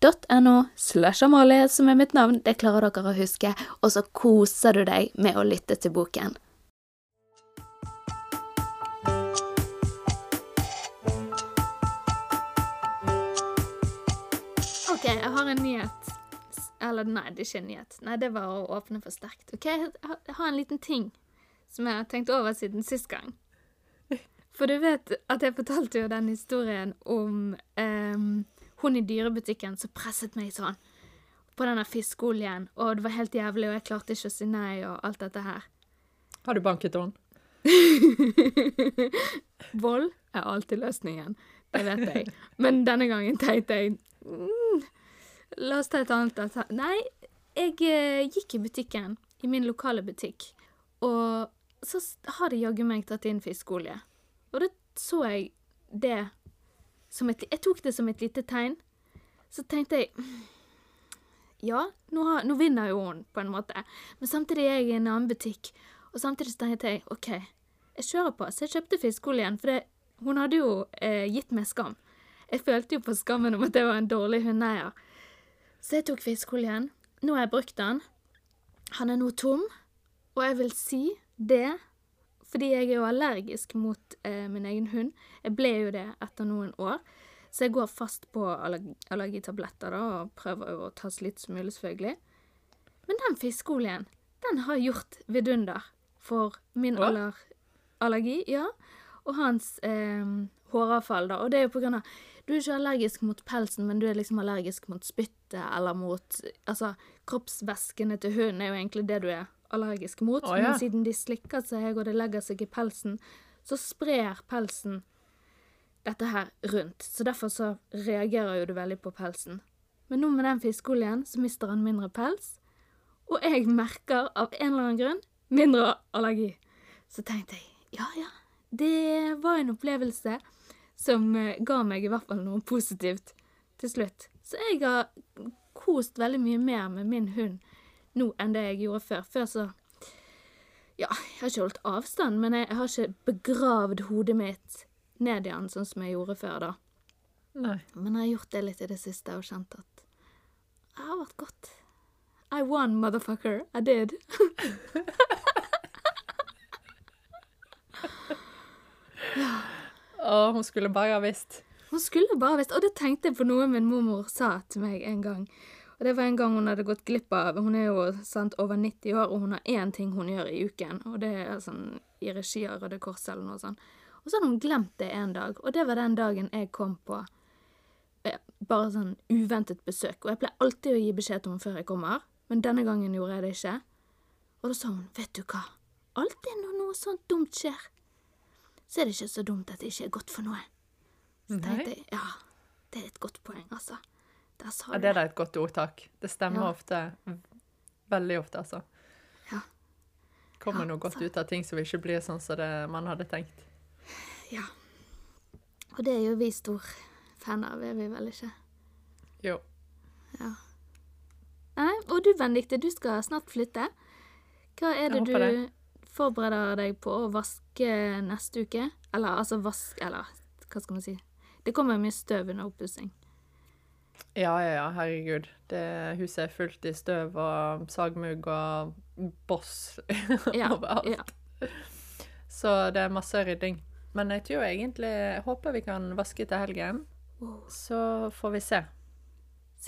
n-e-x-t-o-r-y.no slash Amalie som er mitt navn. Det klarer dere å huske. Og så koser du deg med å lytte til boken. Ok, jeg har en nyhet. Eller nei, det er ikke en nyhet. Nei, det var å åpne for sterkt. Ok, jeg har- en liten ting som jeg har tenkt over siden sist gang. For du vet at jeg fortalte jo den historien om ehm, hun i dyrebutikken som presset meg sånn på denne fiskeoljen, og det var helt jævlig, og jeg klarte ikke å si nei og alt dette her. Har du banket henne? Vold er alltid løsningen, det vet jeg. Men denne gangen tenkte jeg mm, La oss ta et annet Nei, jeg eh, gikk i butikken, i min lokale butikk, og så har de jaggu meg tatt inn fiskeolje. Og da så jeg det et Jeg tok det som et lite tegn. Så tenkte jeg Ja, nå, har, nå vinner jo hun, på en måte. Men samtidig er jeg i en annen butikk, og samtidig tenkte jeg OK, jeg kjører på. Så jeg kjøpte fiskeoljen, for det, hun hadde jo eh, gitt meg skam. Jeg følte jo på skammen om at jeg var en dårlig hundeeier. Så jeg tok fiskeoljen. Nå har jeg brukt den. Han er nå tom, og jeg vil si det fordi jeg er jo allergisk mot eh, min egen hund. Jeg ble jo det etter noen år. Så jeg går fast på allerg allergitabletter da, og prøver å ta så lite som mulig, selvfølgelig. Men den fiskeoljen, den har gjort vidunder for min aller allergi, ja. Og hans eh, håravfall, da. Og det er jo på grunn av Du er ikke allergisk mot pelsen, men du er liksom allergisk mot spyttet eller mot Altså, kroppsvæskene til hunden er jo egentlig det du er allergisk mot. Oh, ja. Men siden de slikker seg, og det legger seg i pelsen, så sprer pelsen dette her rundt. Så derfor så reagerer jo du veldig på pelsen. Men nå med den fiskeoljen, så mister han mindre pels. Og jeg merker av en eller annen grunn mindre allergi. Så tenkte jeg ja, ja, det var en opplevelse som eh, ga meg i hvert fall noe positivt til slutt. Så jeg har kost veldig mye mer med min hund nå enn det jeg gjorde før. Før så Ja, jeg har ikke holdt avstand, men jeg, jeg har ikke begravd hodet mitt ned i den sånn som jeg gjorde før, da. Nei. Men jeg har gjort det litt i det siste og kjent at det har vært godt. I won, motherfucker. I did. Å, hun skulle bare ha visst. Hun skulle bare visst Og det tenkte jeg på noe min mormor sa til meg en gang. Og det var en gang hun hadde gått glipp av Hun er jo sant over 90 år, og hun har én ting hun gjør i uken, og det er sånn i regi av Røde Kors eller noe sånt. Og så hadde hun glemt det en dag, og det var den dagen jeg kom på eh, bare sånn uventet besøk. Og jeg pleier alltid å gi beskjed til henne før jeg kommer, men denne gangen gjorde jeg det ikke. Og da sa hun, vet du hva, alltid når noe sånt dumt skjer, så er det ikke så dumt at det ikke er godt for noe. Så tenkte jeg, ja, det er et godt poeng, altså. Der sa Ja, du det er da et godt ordtak. Det stemmer Ja. ofte. Veldig ofte, altså. Ja. Kommer Ja, noe godt sant. ut av ting som ikke blir sånn som det man hadde tenkt. Ja. Og det er jo vi stor fan av, er vi vel ikke? Jo. Ja. Nei, og du Benedikte, du skal snart flytte. Hva er det du det. forbereder deg på å vaske neste uke? Eller altså vask... Eller hva skal man si? Det kommer mye støv under oppussing. Ja, ja, ja, herregud. Det huset er fullt i støv og sagmugg og boss Ja, overalt. ja. Så det er masse rydding. Men jeg tror egentlig Jeg håper vi kan vaske til helgen. Så får vi se.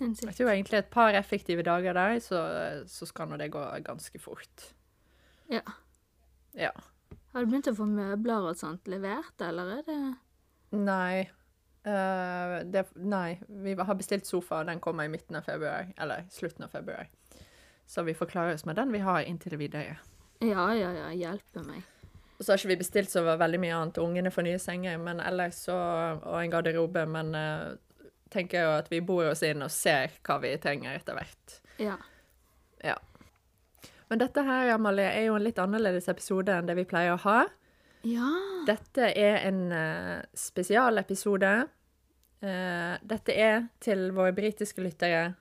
Jeg tror egentlig et par effektive dager der, så, så skal nå det gå ganske fort. Ja. Ja. Har du begynt å få møbler og sånt levert, eller er det Nei. Eh, det, nei, vi har bestilt sofa, og den kommer i midten av februar. Eller slutten av februar. Så vi får klare oss med den vi har inntil videre. Ja, ja, ja, hjelpe meg. Og så har ikke vi bestilt så veldig mye annet. Ungene får nye senger men ellers så, og en garderobe. Men uh, tenker jo at vi bor oss inn og ser hva vi trenger etter hvert. Ja. Ja. Men dette her, Amalie, er jo en litt annerledes episode enn det vi pleier å ha. Ja. Dette er en uh, spesialepisode. Uh, dette er til våre britiske lyttere.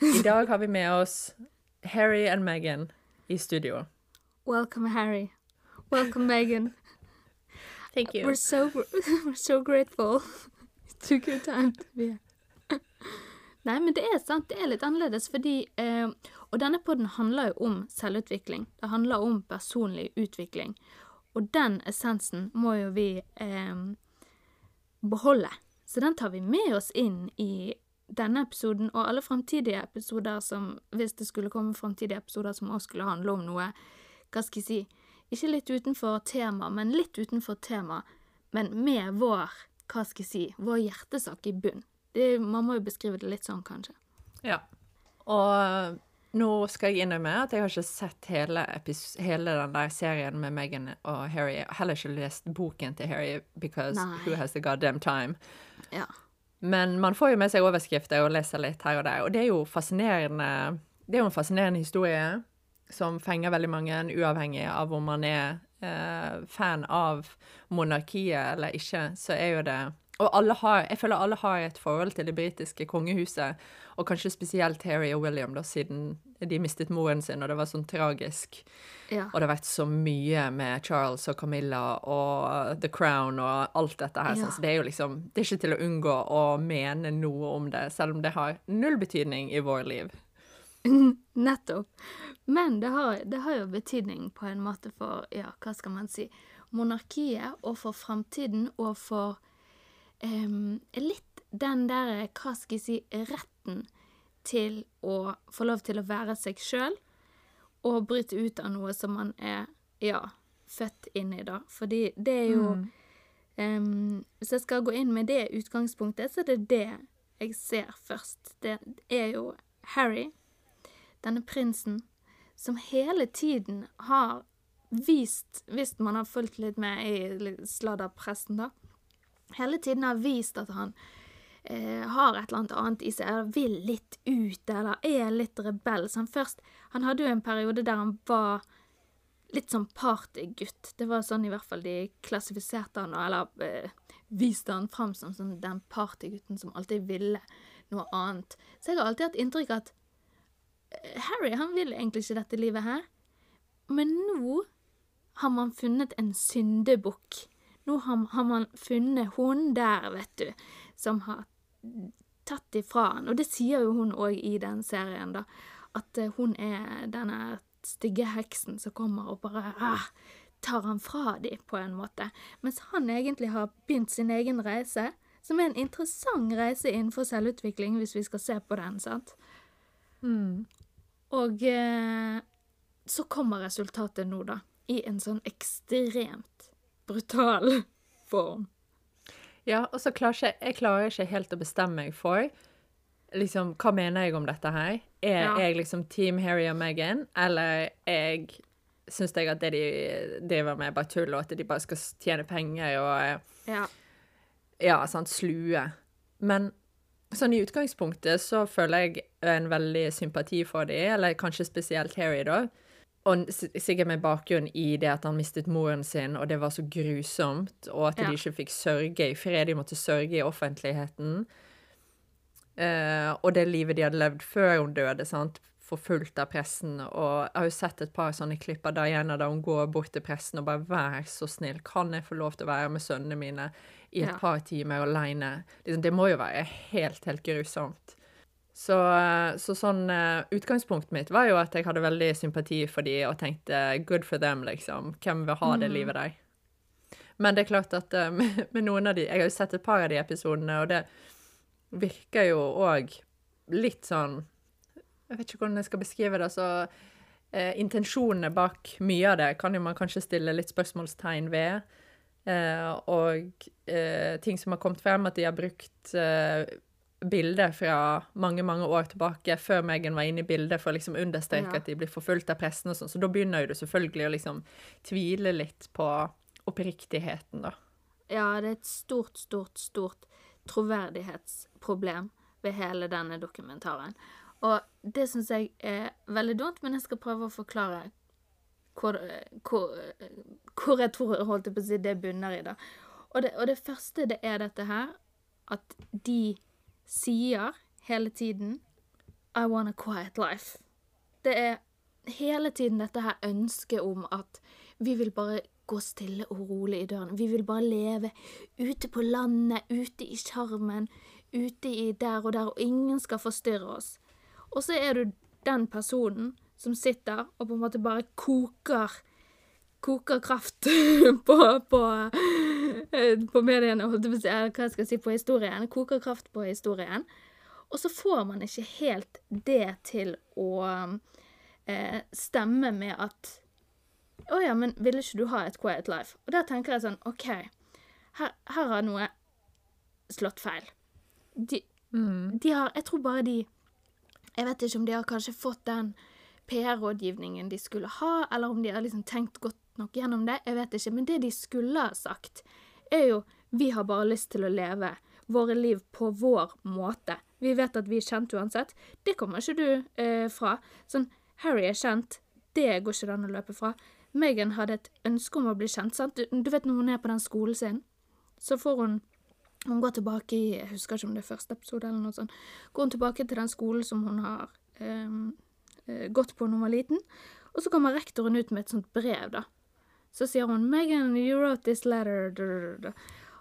I dag har vi med oss Harry og Meghan i studio. Welcome, Harry. Welcome, Meghan. Thank We're so we're so grateful. It took your time to be here. Nei, men det er sant. Det er litt annerledes fordi uh, Og denne podden handler jo om selvutvikling. Det handler om personlig utvikling. Og den essensen må jo vi eh, beholde. Så den tar vi med oss inn i denne episoden og alle framtidige episoder som Hvis det skulle komme framtidige episoder som også skulle handle om noe Hva skal jeg si ikke litt utenfor tema, men litt utenfor tema, men med vår, hva skal jeg si, vår hjertesak i bunn. Det, man må jo beskrive det litt sånn, kanskje. Ja. Og nå skal jeg innrømme at jeg har ikke sett hele, hele den der serien med Meghan og Harry. Jeg har heller ikke lest boken til Harry because Nei. who has the goddamn time. Ja. Men man får jo med seg overskrifter og leser litt her og der, og det er jo fascinerende Det er jo en fascinerende historie som fenger veldig mange, uavhengig av om man er eh, fan av monarkiet eller ikke, så er jo det Og alle har, jeg føler alle har et forhold til det britiske kongehuset, og kanskje spesielt Harry og William, da, siden de mistet moren sin, og det var sånn tragisk. ja. Og det har vært så mye med Charles og Camilla og The Crown og alt dette her. Ja. Så det er jo liksom Det er ikke til å unngå å mene noe om det, selv om det har null betydning i vår liv. Nettopp. Men det har, det har jo betydning på en måte for, ja, hva skal man si, monarkiet, og for framtiden, og for em, litt den der, hva skal jeg si, retten til å få lov til å være seg sjøl, og bryte ut av noe som man er, ja, født inn i, da. Fordi det er jo em, Hvis jeg skal gå inn med det utgangspunktet, så er det det jeg ser først. Det er jo Harry denne prinsen, som hele tiden har vist, hvis man har fulgt litt med i sladderpressen, da, hele tiden har vist at han eh, har et eller annet i seg, eller vil litt ut, eller er litt rebell. Så han først Han hadde jo en periode der han var litt sånn partygutt. Det var sånn i hvert fall de klassifiserte han, eller eh, viste han fram som som den partygutten som alltid ville noe annet. Så jeg har alltid hatt inntrykk av at Harry han vil egentlig ikke dette livet her. Men nå har man funnet en syndebukk. Nå har, har man funnet hun der, vet du, som har tatt ifra han. Og det sier jo hun òg i den serien, da. At eh, hun er denne stygge heksen som kommer og bare ah, tar han fra dem, på en måte. Mens han egentlig har begynt sin egen reise, som er en interessant reise innenfor selvutvikling, hvis vi skal se på den, sant? Og eh, så kommer resultatet nå, da. I en sånn ekstremt brutal form. Ja, og så klarer ikke, jeg klarer ikke helt å bestemme meg for liksom, hva mener jeg om dette her. Er Ja. jeg liksom Team Harry og Meghan, eller jeg syns jeg at det de driver med, er bare tull, og at de bare skal tjene penger og eh, Ja. ja, sant, slue. Men sånn i utgangspunktet så føler jeg en veldig sympati for dem, eller kanskje spesielt Harry, da. Og sikkert med bakgrunn i det at han mistet moren sin, og det var så grusomt, og at Ja. de ikke fikk sørge i fred, de måtte sørge i offentligheten. Uh, og det livet de hadde levd før hun døde, sant, forfulgt av pressen. Og jeg har jo sett et par sånne klipp av Diana da hun går bort til pressen og bare 'vær så snill, kan jeg få lov til å være med sønnene mine i et Ja. par timer aleine'? Liksom, det må jo være helt, helt grusomt. Så, eh, så sånn eh, Utgangspunktet mitt var jo at jeg hadde veldig sympati for de og tenkte 'good for them', liksom. Hvem vil ha det livet der? Men det er klart at eh, med, med noen av de Jeg har jo sett et par av de episodene, og det virker jo òg litt sånn Jeg vet ikke hvordan jeg skal beskrive det. Så eh, intensjonene bak mye av det kan jo man kanskje stille litt spørsmålstegn ved. Eh, og eh, ting som har kommet frem, at de har brukt eh, bilder fra mange mange år tilbake, før Megan var inne i bildet, for å liksom understreke Ja. at de blir forfulgt av pressen og sånn. Så da begynner jo du selvfølgelig å liksom tvile litt på oppriktigheten, da. Ja, det er et stort, stort, stort troverdighetsproblem ved hele denne dokumentaren. Og det syns jeg er veldig dumt, men jeg skal prøve å forklare hvor, hvor, hvor jeg tror holdt jeg på å si, det bunner i. da. Og det, og det første det er dette her, at de sier hele tiden I want a quiet life. Det er hele tiden dette her ønsket om at vi vil bare gå stille og rolig i døren. Vi vil bare leve ute på landet, ute i sjarmen, ute i der og der, og ingen skal forstyrre oss. Og så er du den personen som sitter og på en måte bare koker koker kraft på, på, på mediene, jeg på si, eller hva jeg skal si, på historien. Koker kraft på historien. Og så får man ikke helt det til å eh, stemme med at Å ja, men ville ikke du ha et quiet life? Og der tenker jeg sånn OK, her, her har noe slått feil. De, de har Jeg tror bare de Jeg vet ikke om de har kanskje fått den PR-rådgivningen de skulle ha, eller om de har liksom tenkt godt nok gjennom det. Jeg vet ikke. Men det de skulle ha sagt, er jo vi har bare lyst til å leve våre liv på vår måte. Vi vet at vi er kjent uansett. Det kommer ikke du eh, fra. Sånn, Harry er kjent. Det går ikke an å løpe fra. Megan hadde et ønske om å bli kjent. sant? Du, du vet når hun er på den skolen sin, så får hun hun går tilbake i Jeg husker ikke om det er første episode eller noe sånt. Går hun tilbake til den skolen som hun har ehm, eh, gått på da hun var liten. Og så kommer rektoren ut med et sånt brev, da. Så sier hun 'Megan, you wrote this letter'.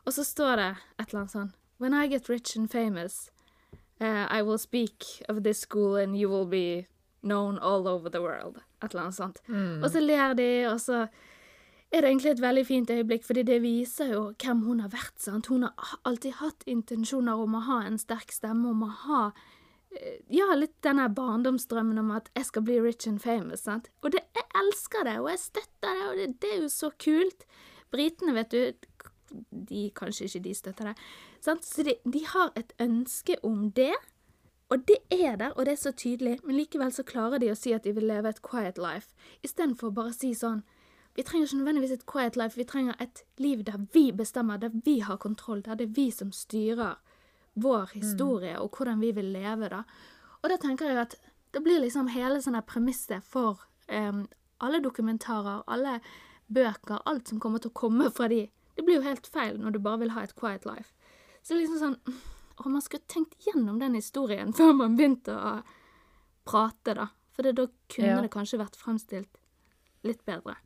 Og så står det et eller annet sånn 'When I get rich and famous, uh, I will speak of this school and you will be known all over the world'. Et eller annet sånt. Og så ler de, og så er det egentlig et veldig fint øyeblikk, fordi det viser jo hvem hun har vært. sant? Hun har alltid hatt intensjoner om å ha en sterk stemme, om å ha ja, litt denne barndomsdrømmen om at jeg skal bli rich and famous. sant? Og det, jeg elsker det, og jeg støtter det, og det, det er jo så kult. Britene, vet du, de kanskje ikke de støtter det. Sant? Så de, de har et ønske om det, og det er der, og det er så tydelig, men likevel så klarer de å si at de vil leve et quiet life, istedenfor bare å si sånn vi trenger ikke nødvendigvis et quiet life, vi trenger et liv der vi bestemmer, der vi har kontroll, der det er vi som styrer vår historie og hvordan vi vil leve, da. Og da tenker jeg at det blir liksom hele sånn premisset for um, alle dokumentarer, alle bøker, alt som kommer til å komme fra de. Det blir jo helt feil når du bare vil ha et quiet life. Så liksom sånn Og man skulle tenkt gjennom den historien før man begynte å prate, da. For det, da kunne Ja. det kanskje vært fremstilt litt bedre.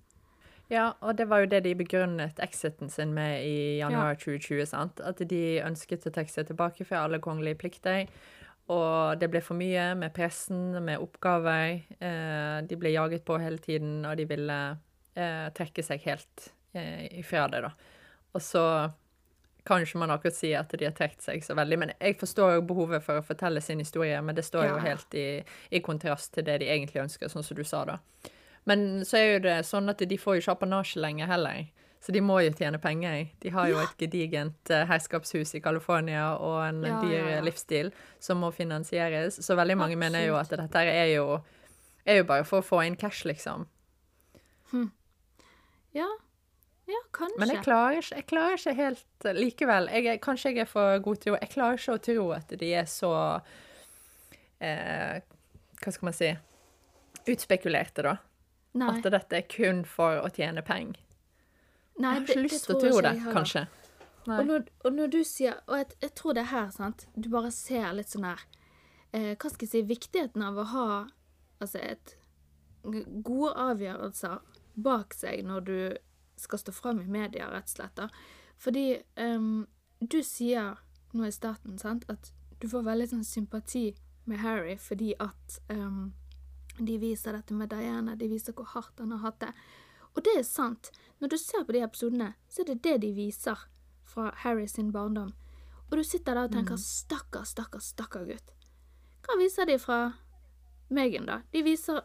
Ja, og det var jo det de begrunnet exiten sin med i januar 2020, sant? At de ønsket å trekke seg tilbake fra alle kongelige plikter. Og det ble for mye med pressen, med oppgaver. Eh, de ble jaget på hele tiden, og de ville eh, trekke seg helt eh, ifra det, da. Og så kan ikke man akkurat si at de har trukket seg så veldig, men jeg forstår jo behovet for å fortelle sin historie, men det står jo Ja. helt i, i kontrast til det de egentlig ønsker, sånn som du sa, da. Men så er jo det sånn at de får jo ikke apanasje lenger heller. Så de må jo tjene penger. De har jo et gedigent eh, herskapshus i California og en Ja, dyr ja, ja. livsstil som må finansieres. Så veldig mange mener jo at dette er jo, er jo bare for å få inn cash, liksom. Ja, ja kanskje. Men jeg klarer ikke, jeg klarer ikke helt eh, likevel. Jeg, kanskje jeg er for god til å Jeg klarer ikke å tro at de er så eh, Hva skal man si Utspekulerte, da. Nei, At dette er kun for å tjene penger. Jeg har ikke lyst til å tro det, kanskje. Og når, og når du sier Og jeg, jeg tror det er her, sant Du bare ser litt sånn her eh, Hva skal jeg si Viktigheten av å ha Altså et Gode avgjørelser bak seg når du skal stå fram i media, rett og slett. da. Fordi um, du sier nå i starten sant, at du får veldig sånn sympati med Harry fordi at ehm, de viser dette med Diana, de viser hvor hardt han har hatt det. Og det er sant. Når du ser på de episodene, så er det det de viser fra Harry sin barndom. Og du sitter der og tenker 'stakkar, stakkar, stakkar gutt'. Hva viser de fra Megan, da? De viser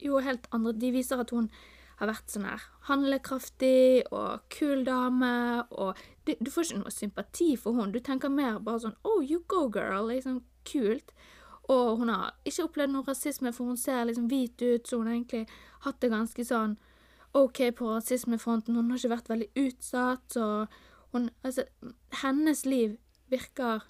jo helt andre De viser at hun har vært sånn her handlekraftig og kul dame, og du, du får ikke noe sympati for hun. Du tenker mer bare sånn Oh, you go, girl. Liksom kult. Og hun har ikke opplevd noe rasisme, for hun ser liksom hvit ut, så hun har egentlig hatt det ganske sånn OK på rasismefronten. Hun har ikke vært veldig utsatt, og hun Altså, hennes liv virker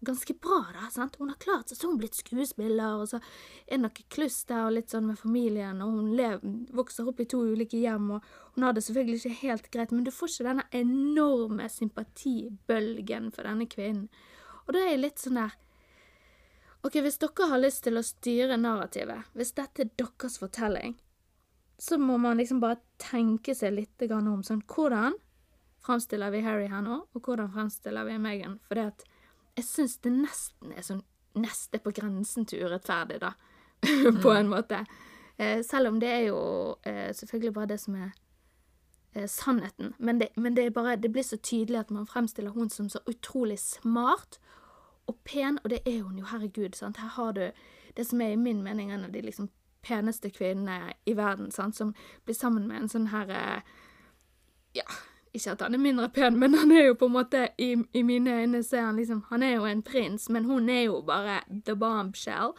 ganske bra, da. sant? Hun har klart seg, så hun blitt skuespiller, og så er det noe kluss der og litt sånn med familien, og hun lever, vokser opp i to ulike hjem, og hun har det selvfølgelig ikke helt greit, men du får ikke denne enorme sympatibølgen for denne kvinnen. Og da er jeg litt sånn der OK, hvis dere har lyst til å styre narrativet, hvis dette er deres fortelling, så må man liksom bare tenke seg litt om sånn Hvordan framstiller vi Harry her nå, og hvordan framstiller vi Meghan? For det at jeg syns det nesten er sånn neste på grensen til urettferdig, da. på en måte. Eh, selv om det er jo eh, selvfølgelig bare det som er eh, sannheten. Men, det, men det, bare, det, blir så tydelig at man fremstiller hun som så utrolig smart og pen, og det er hun jo, herregud. sant? Her har du det som er i min mening en av de liksom peneste kvinnene i verden, sant? som blir sammen med en sånn her eh, Ja, ikke at han er mindre pen, men han er jo på en måte I, i mine øyne så er han liksom Han er jo en prins, men hun er jo bare the bombshell.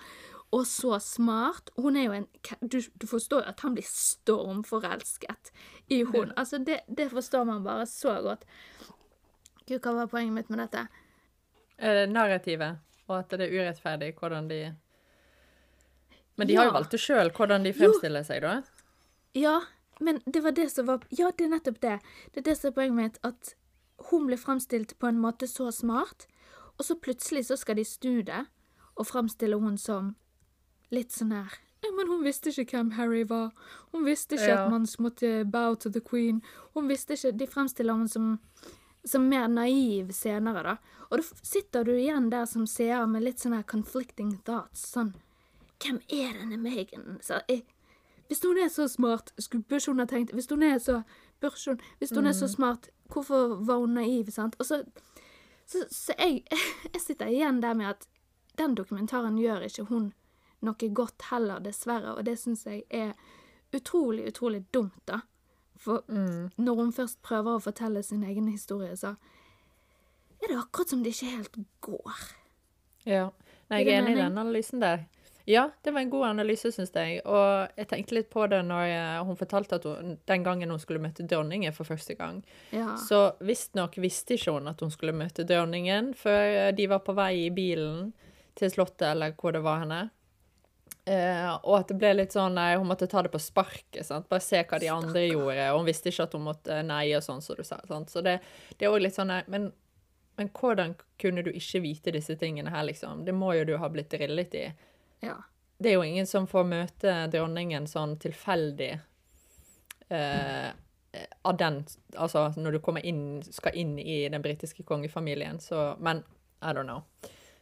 Og så smart. Hun er jo en Du, du forstår jo at han blir stormforelsket i hun. Altså, det, det, forstår man bare så godt. Gud, hva var poenget mitt med dette? Eh, narrativet, og at det er urettferdig hvordan de Men de ja. har jo valgt det sjøl hvordan de fremstiller jo. seg, da. Ja, men det var det som var Ja, det er nettopp det. Det er det som er poenget mitt, at hun ble fremstilt på en måte så smart, og så plutselig så skal de snu det og fremstille hun som litt sånn her ja, men hun visste ikke hvem Harry var. Hun visste ikke ja. at man måtte bow to the queen. Hun visste ikke De fremstiller henne som, som mer naiv senere, da. Og da sitter du igjen der som seer med litt sånne conflicting thoughts. Sånn Hvem er denne Megan? Så jeg, hvis hun er så smart, burde hun ha tenkt Hvis hun er så hun, Hvis hun mm. er så mm. smart, hvorfor var hun naiv, sant? Og så, så, så jeg, jeg, sitter igjen der med at den dokumentaren gjør ikke hun noe godt heller, dessverre, og det syns jeg er utrolig, utrolig dumt, da. For mm. når hun først prøver å fortelle sin egen historie, så er det akkurat som det ikke helt går. Ja. Nei, jeg er enig i den analysen der. Ja, det var en god analyse, syns jeg. Og jeg tenkte litt på det når jeg, hun fortalte at hun, den gangen hun skulle møte dronningen for første gang. Ja. Så visstnok visste ikke hun at hun skulle møte dronningen før de var på vei i bilen til Slottet, eller hvor det var henne. Eh, og at det ble litt sånn nei, Hun måtte ta det på sparket. sant? Bare se hva de andre gjorde. Og hun visste ikke at hun måtte nei og sånn, som du sa. sant? Så det, det er òg litt sånn nei, men, men hvordan kunne du ikke vite disse tingene her, liksom? Det må jo du ha blitt drillet i. Ja. Det er jo ingen som får møte dronningen sånn tilfeldig eh, av den Altså når du kommer inn, skal inn i den britiske kongefamilien, så Men I don't know.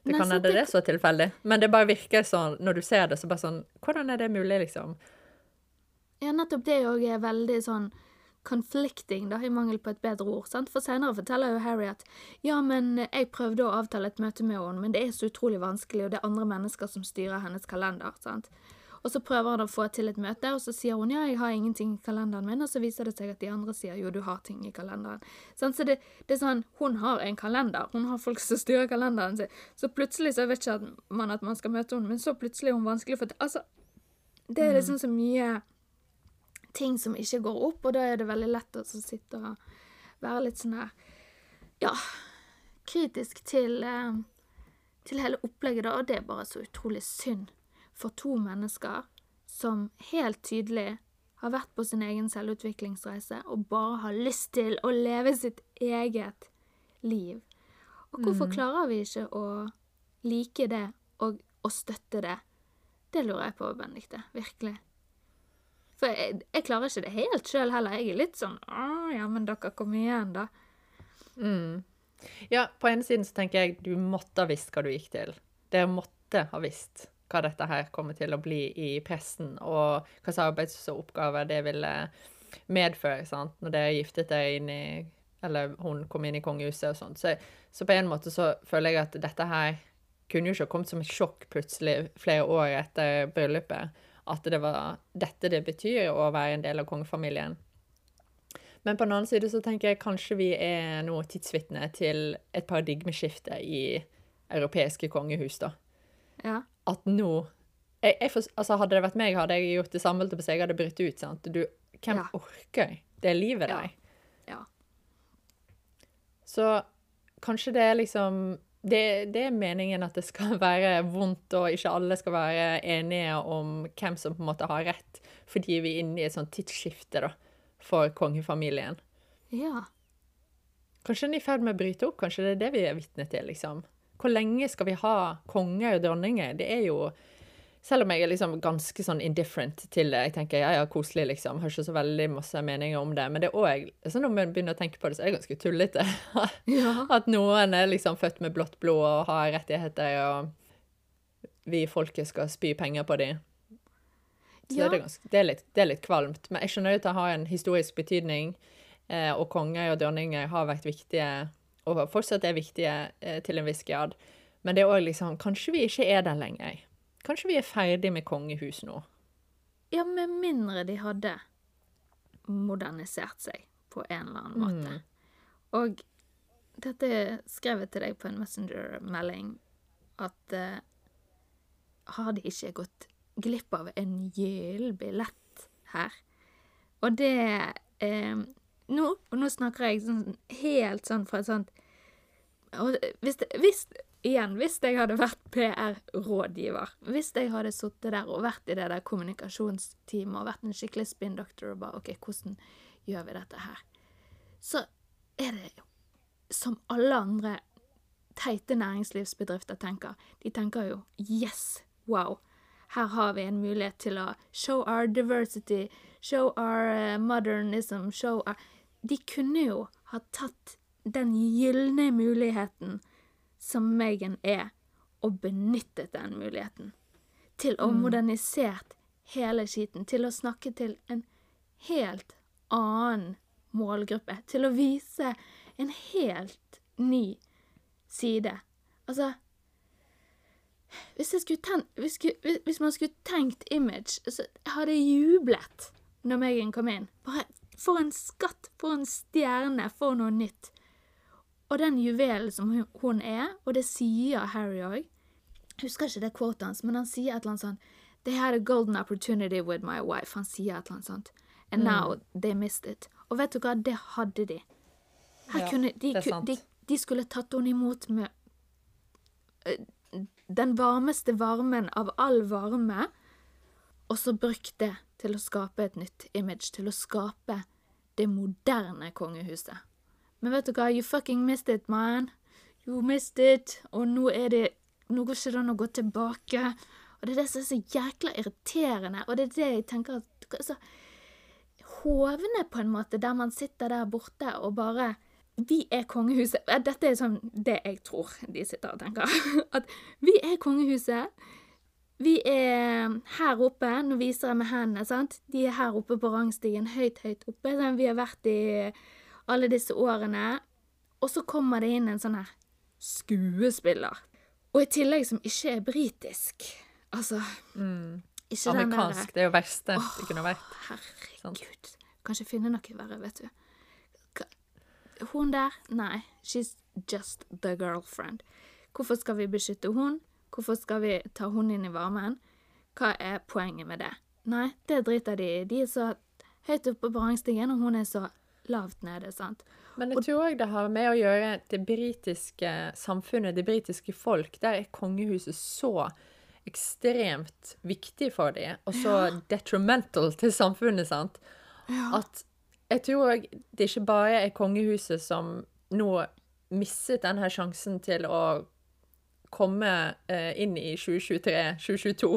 Det kan hende det er så tilfeldig, men det bare virker sånn når du ser det, så bare sånn Hvordan er det mulig, liksom? Ja, nettopp det òg er veldig sånn conflicting, da, i mangel på et bedre ord. sant? For senere forteller jo Harry at ja, men jeg prøvde å avtale et møte med henne, men det er så utrolig vanskelig, og det er andre mennesker som styrer hennes kalender. sant? Og så prøver han å få til et møte, og så sier hun ja, jeg har ingenting i kalenderen min, og så viser det seg at de andre sier jo, du har ting i kalenderen. Sånn, så det, det, er sånn, hun har en kalender, hun har folk som styrer kalenderen sin, så plutselig så vet ikke man at man skal møte henne, men så plutselig er hun vanskelig å få til. Altså, det er liksom så mye ting som ikke går opp, og da er det veldig lett å sitte og være litt sånn her Ja, kritisk til, eh, til hele opplegget, da, og det er bare så utrolig synd for to mennesker som helt tydelig har vært på sin egen selvutviklingsreise og bare har lyst til å leve sitt eget liv. Og hvorfor mm. klarer vi ikke å like det og, og støtte det? Det lurer jeg på, Benedicte. Virkelig. For jeg, jeg klarer ikke det helt sjøl heller. Jeg er litt sånn Å, ja, men dere, kom igjen, da. Mm. Ja, på ene siden så tenker jeg du måtte ha visst hva du gikk til. Dere måtte ha visst hva dette her kommer til å bli i pressen, og hva slags arbeidsoppgaver det ville medføre sant? når dere giftet dere inn i Eller hun kom inn i kongehuset og sånt. Så, så på en måte så føler jeg at dette her kunne jo ikke kommet som et sjokk plutselig flere år etter bryllupet. at det var dette det betyr å være en del av kongefamilien. Men på den annen side så tenker jeg kanskje vi er nå tidsvitne til et paradigmeskifte i europeiske kongehus, da. Ja. At nå jeg, jeg, altså Hadde det vært meg, hadde jeg gjort det samme. på Jeg hadde brutt ut. sant? Du, hvem Ja. orker det livet Ja. Ja. Så kanskje det er liksom det, det er meningen at det skal være vondt, og ikke alle skal være enige om hvem som på en måte har rett, fordi vi er inne i et sånt tidsskifte da, for kongefamilien. Ja. Kanskje den er i ferd med å bryte opp? Kanskje det er det vi er vitne til? liksom? Hvor lenge skal vi ha konger og dronninger? Det er jo Selv om jeg er liksom ganske sånn indifferent til det. Jeg tenker ja, ja, koselig, liksom. Har ikke så veldig masse meninger om det. Men det er òg sånn når man begynner å tenke på det, så er det ganske tullete. Ja. At noen er liksom født med blått blod og har rettigheter, og vi i folket skal spy penger på dem. Så Ja. det, er ganske, det, er litt, det er litt kvalmt. Men jeg skjønner at det har en historisk betydning, eh, og konger og dronninger har vært viktige, og fortsatt er viktige eh, til en viss grad. Men det er òg liksom Kanskje vi ikke er der lenger. Kanskje vi er ferdig med kongehus nå. Ja, med mindre de hadde modernisert seg på en eller annen måte. Og dette skrev jeg til deg på en Messenger-melding at eh, har de ikke gått glipp av en gyllen billett her? Og det eh, nå, og nå snakker jeg sånn, helt sånn fra et sånt hvis, hvis, igjen, hvis jeg hadde vært PR-rådgiver, hvis jeg hadde sittet der og vært i det der kommunikasjonsteamet og vært en skikkelig spin-doctor og bare OK, hvordan gjør vi dette her? Så er det som alle andre teite næringslivsbedrifter tenker. De tenker jo yes, wow. Her har vi en mulighet til å show our diversity, show our eh, modernism, show our De kunne jo ha tatt den gylne muligheten som Megan er, og benyttet den muligheten. Til å modernisert hele skiten. Til å snakke til en helt annen målgruppe. Til å vise en helt ny side. Altså hvis, jeg skulle ten, hvis, hvis, hvis man skulle tenkt image, så hadde jeg jublet når Megan kom inn. Bare for en skatt, for en stjerne, for noe nytt. Og den juvelen som hun, er, og det sier Harry òg. Jeg husker ikke det quotet hans, men han sier et eller annet sånt They had a golden opportunity with my wife. Han sier et eller annet sånt. And now they missed it. Og vet du hva, det hadde de. Ja, kunne, de, det er sant. de, de skulle tatt henne imot med eh, den varmeste varmen av all varme, og så brukt det til å skape et nytt image, til å skape det moderne kongehuset. Men vet du hva, you fucking missed it, man. You missed it, og nå er det Nå går ikke det an å gå tilbake. Og det er det som er så jækla irriterende, og det er det jeg tenker at altså, hovne, på en måte, der man sitter der borte og bare Vi er kongehuset. Eh, Dette er sånn det jeg tror de sitter og tenker. At vi er kongehuset. Vi er her oppe. Nå viser jeg med hendene, sant. De er her oppe på rangstigen, høyt, høyt oppe. Den vi har vært i alle disse årene. Og så kommer det inn en sånn her skuespiller. Og i tillegg som ikke er britisk. Altså Ikke Amerikansk. Det er jo verste det kunne vært. Herregud. Kan ikke finne noe verre, vet du. Hun der? Nei. She's just the girlfriend. Hvorfor skal vi beskytte hun? Hvorfor skal vi ta hunden inn i varmen? Hva er poenget med det? Nei, det driter de i. De er så høyt oppe på rangstigen, og hun er så lavt nede, sant? Men jeg tror òg det har med å gjøre det britiske samfunnet, det britiske folk. Der er kongehuset så ekstremt viktig for dem, og så detrimental til samfunnet, sant. At jeg tror òg det ikke bare er kongehuset som nå mistet denne sjansen til å komme eh, inn i 2023-2022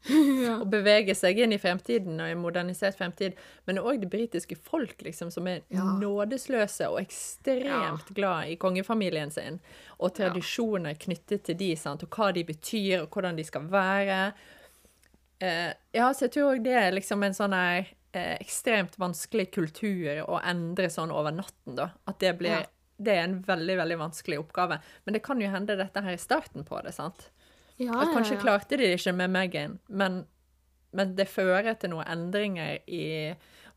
og bevege seg inn i fremtiden og en modernisert fremtid, men òg det britiske folk, liksom, som er Ja. nådesløse og ekstremt glad i kongefamilien sin, og tradisjoner knyttet til de, sant, og hva de betyr, og hvordan de skal være. Eh, ja, så jeg tror òg det er liksom en sånn her eh, ekstremt vanskelig kultur å endre sånn over natten, da. At det blir Ja. Det er en veldig, veldig vanskelig oppgave. Men det kan jo hende dette her i starten på det, sant? Ja, At kanskje ja, ja. klarte de det ikke med Megan, men men det fører til noen endringer i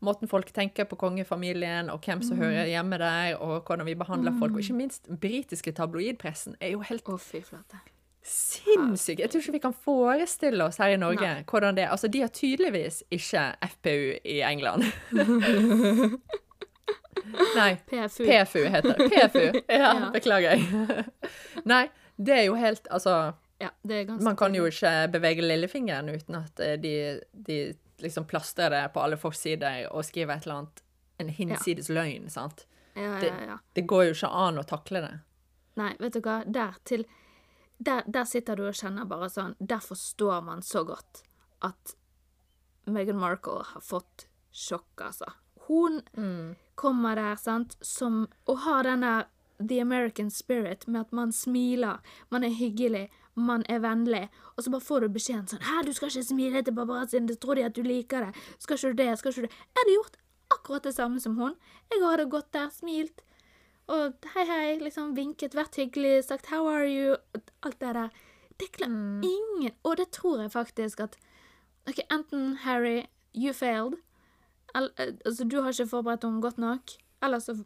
måten folk tenker på kongefamilien, og hvem som hører hjemme der, og hvordan vi behandler folk. Og ikke minst britiske tabloidpressen er jo helt flate. Sinnssykt. Jeg tror ikke vi kan forestille oss her i Norge Nei. hvordan det er. Altså, de har tydeligvis ikke FPU i England. Nei, PFU. PFU heter det. PFU. Ja, Ja. beklager. Nei, det er jo helt Altså, Ja, det man kan jo ikke bevege lillefingeren uten at eh, de, de liksom plastrer det på alle forsider og skriver et eller annet en hinsides løgn, sant? Ja, det- ja, ja. Det går jo ikke an å takle det. Nei, vet du hva, der til der, der sitter du og kjenner bare sånn Der forstår man så godt at Meghan Markle har fått sjokk, altså. Hun kommer der, sant, som Og har den der The American spirit med at man smiler, man er hyggelig, man er vennlig, og så bare får du beskjeden sånn 'Hæ, du skal ikke smile til paparazzien, det tror de at du liker det. Skal ikke du det, skal ikke du det?' Jeg hadde gjort akkurat det samme som hun. Jeg hadde gått der, smilt, og hei, hei, liksom vinket, vært hyggelig, sagt 'how are you', alt det der. Det klarer ingen Og det tror jeg faktisk at OK, enten Harry, you failed, altså du har ikke forberedt henne godt nok, eller så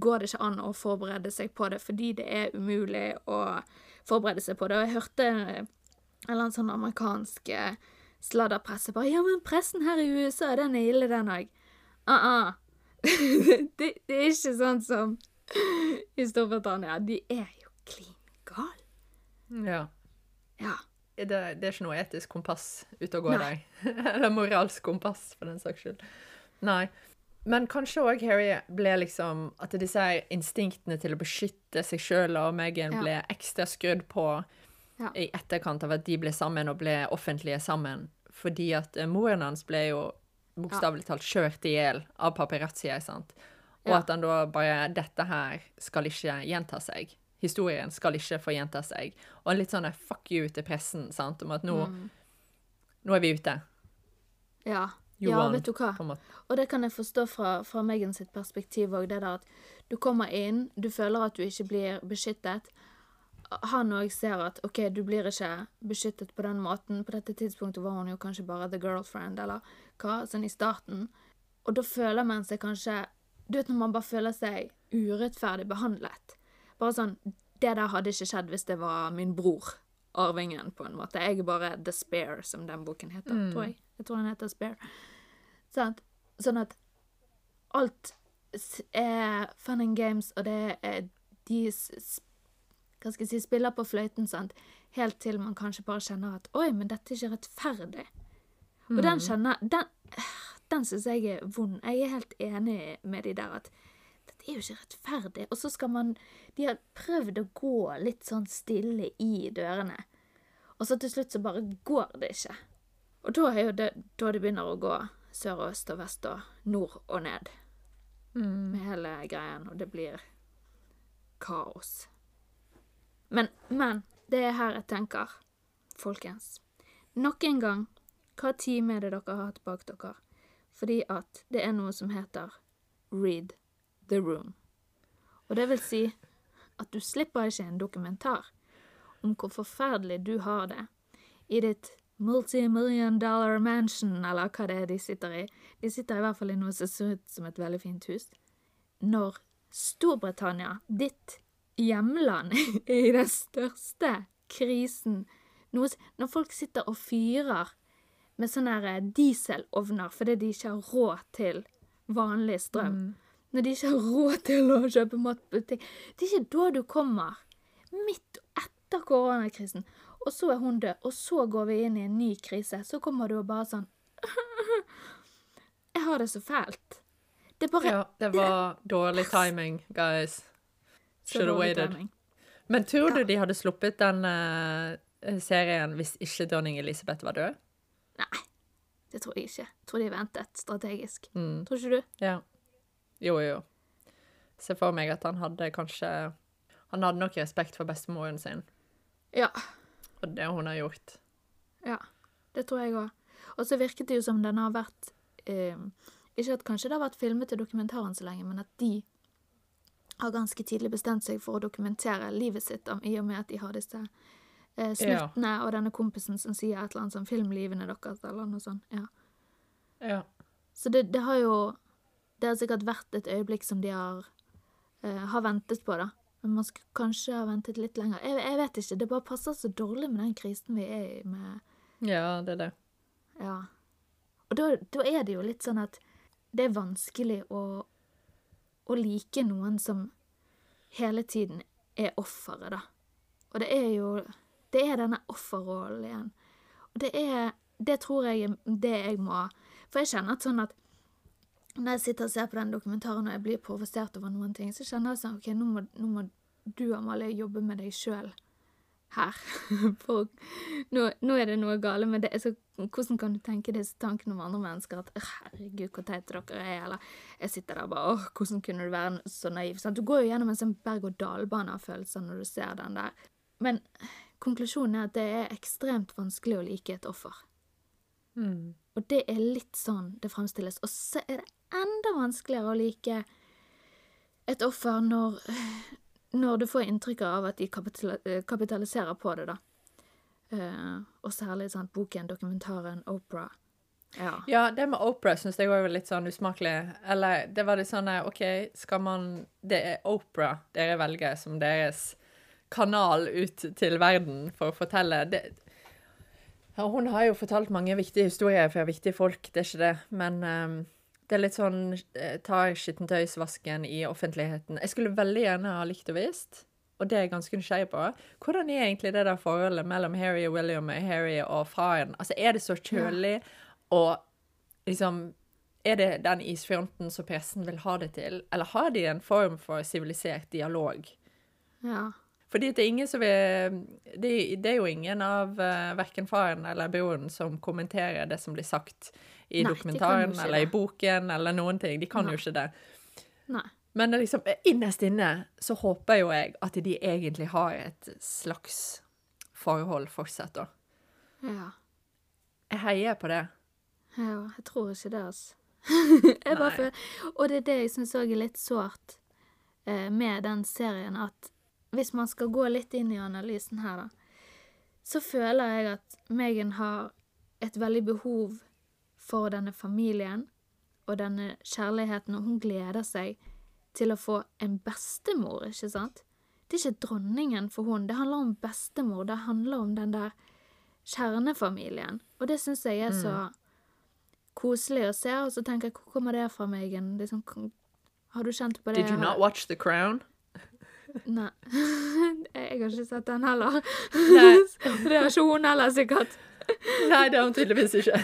går det ikke an å forberede seg på det fordi det er umulig å forberede seg på det. Og jeg hørte eh, en eller annen sånn amerikansk eh, sladderpresse bare 'Ja, men pressen her i USA, den er ille, den òg'. Uh-uh. det, det er ikke sånn som i Storbritannia. De er jo klin gale. Ja. Ja. Det, det er ikke noe etisk kompass ute og går der. Eller moralsk kompass, for den saks skyld. Nei. Men kanskje òg Harry ble liksom At disse instinktene til å beskytte seg sjøl og Meghan Ja. ble ekstra skrudd på Ja. i etterkant av at de ble sammen og ble offentlige sammen. Fordi at eh, moren hans ble jo bokstavelig talt kjørt i hjel av paparazzier, sant. Og at han da bare Dette her skal ikke gjenta seg. Historien skal ikke få gjenta seg. Og en litt sånn fuck you til pressen, sant, om at nå, Mm. nå er vi ute. Ja. You ja, vet du hva. Og det kan jeg forstå fra, fra Megan sitt perspektiv òg, det der at du kommer inn, du føler at du ikke blir beskyttet. Han òg ser at OK, du blir ikke beskyttet på den måten. På dette tidspunktet var hun jo kanskje bare the girlfriend, eller hva, sånn i starten. Og da føler man seg kanskje Du vet når man bare føler seg urettferdig behandlet. Bare sånn Det der hadde ikke skjedd hvis det var min bror. Arvingen, på en måte. Jeg er bare The Spare, som den boken heter, tror jeg. Jeg tror den heter Spare. Sant? Sånn at alt er fun and games, og det er de hva skal jeg si, spiller på fløyten, sant? helt til man kanskje bare kjenner at oi, men dette er ikke rettferdig. Og den kjenner Den, den syns jeg er vond. Jeg er helt enig med de der at dette er jo ikke rettferdig. Og så skal man De har prøvd å gå litt sånn stille i dørene. Og så til slutt så bare går det ikke. Og da er jo det da det begynner å gå sør og øst og vest og nord og ned med hele greien, og det blir kaos. Men, men det er her jeg tenker, folkens. Nok en gang, hva time er det dere har hatt bak dere? Fordi at det er noe som heter read the room. Og det vil si at du slipper ikke en dokumentar om hvor forferdelig du har det i ditt multimillion dollar mansion, eller hva det er de sitter i. De sitter i hvert fall i noe som ser ut som et veldig fint hus. Når Storbritannia, ditt hjemland, er i den største krisen noe, Når folk sitter og fyrer med sånne eh, dieselovner fordi de ikke har råd til vanlig strøm. Når de ikke har råd til å kjøpe mat på butikk. Det er ikke da du kommer. Midt etter koronakrisen. Og så er hun død, og så går vi inn i en ny krise. Så kommer du og bare sånn Jeg har det så fælt. Det bare Ja, det var dårlig timing, guys. Should have waited. timing. Men tror du Ja. de hadde sluppet den uh, serien hvis ikke dronning Elisabeth var død? Nei, det tror jeg ikke. Jeg tror de ventet strategisk. Mm. Tror ikke du? Ja. Jo, jo. Se for meg at han hadde kanskje Han hadde nok respekt for bestemoren sin Ja. Og det hun har gjort. Ja, det tror jeg òg. Og så virket det jo som den har vært eh, Ikke at kanskje det har vært filmet til dokumentaren så lenge, men at de har ganske tidlig bestemt seg for å dokumentere livet sitt, om, i og med at de har disse eh, snuttene og denne kompisen som sier et eller annet sånn 'Filmlivene deres', eller noe sånt. Ja. Ja. Så det, det har jo Det har sikkert vært et øyeblikk som de har, eh, har ventet på, da. Men man skulle kanskje ha ventet litt lenger. Jeg, jeg vet ikke. Det bare passer så dårlig med den krisen vi er i med ja, det er det. Ja. Og da, da er det jo litt sånn at det er vanskelig å, å like noen som hele tiden er offeret, da. Og det er jo Det er denne offerrollen igjen. Og det er Det tror jeg det jeg må For jeg kjenner at sånn at når jeg sitter og ser på den dokumentaren og jeg blir provosert over noen ting, så kjenner jeg sånn OK, nå må, nå må du, Amalie, jobbe med deg sjøl her. For nå, nå, er det noe gale med det. Så hvordan kan du tenke disse tankene om andre mennesker? At 'herregud, hvor teite dere er', eller jeg sitter der bare 'åh, hvordan kunne du være så naiv'? Sånn, Du går jo gjennom en sånn berg-og-dal-bane av følelser når du ser den der. Men konklusjonen er at det er ekstremt vanskelig å like et offer. Mm. Og det er litt sånn det fremstilles. Og så er det enda vanskeligere å like et offer når, når du får inntrykk av at de kapitaliserer på det, da. Uh, og særlig sånn, boken, dokumentaren, Opera. Ja. ja, det med Opera syns jeg var litt sånn usmakelig. Eller det var litt sånn OK, skal man Det er Opera dere velger som deres kanal ut til verden for å fortelle. Det, ja, hun har jo fortalt mange viktige historier for viktige folk, det er ikke det. Men um, det er litt sånn eh, tar skittentøysvasken i offentligheten. Jeg skulle veldig gjerne ha likt og visst, og det er jeg ganske nysgjerrig på, hvordan er egentlig det der forholdet mellom Harry og William og Harry og faren? Altså, er det så kjølig, og liksom Er det den isfronten som pressen vil ha det til, eller har de en form for sivilisert dialog? Ja. Fordi det er ingen som vil Det, det er jo ingen av uh, eh, verken faren eller broren som kommenterer det som blir sagt i Nei, dokumentaren eller i boken eller noen ting. De kan Nei. jo ikke det. Nei. Men liksom, innerst inne så håper jo jeg at de egentlig har et slags forhold fortsatt, da. Ja. Jeg heier på det. Ja, jeg tror ikke det, altså. jeg bare føler, og det er det jeg syns òg er litt sårt eh, med den serien, at hvis man skal gå litt inn i analysen her, da, så føler jeg at Megan har et veldig behov for denne familien og denne kjærligheten, og hun gleder seg til å få en bestemor, ikke sant? Det er ikke dronningen for hun, det handler om bestemor, det handler om den der kjernefamilien, og det syns jeg er så mm. koselig å se, og så tenker jeg, hvor kommer det fra, Megan? Det sånn, har du kjent på det? Did you not watch The Crown? Nei. jeg har ikke sett den heller. Nei. det har ikke hun heller, sikkert. Nei, det har hun tydeligvis ikke.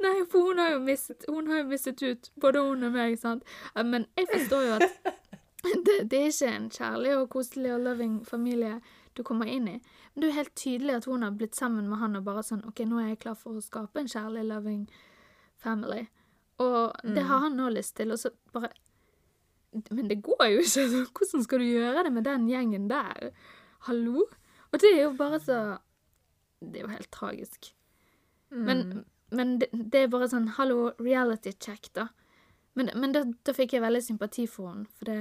Nei, for hun har jo mistet, har jo mistet ut, både hun og meg, sant. Men jeg forstår jo at det, det, er ikke en kjærlig og koselig og loving familie du kommer inn i. Men det er jo helt tydelig at hun har blitt sammen med han og bare sånn OK, nå er jeg klar for å skape en kjærlig, loving family. Og det har mm. han nå lyst til, og så bare Men det går jo ikke! Så hvordan skal du gjøre det med den gjengen der? Hallo? Og det er jo bare så Det er jo helt tragisk. Mm. Men men det, det, er bare sånn hallo, reality check, da. Men, men da, da, fikk jeg veldig sympati for henne, for det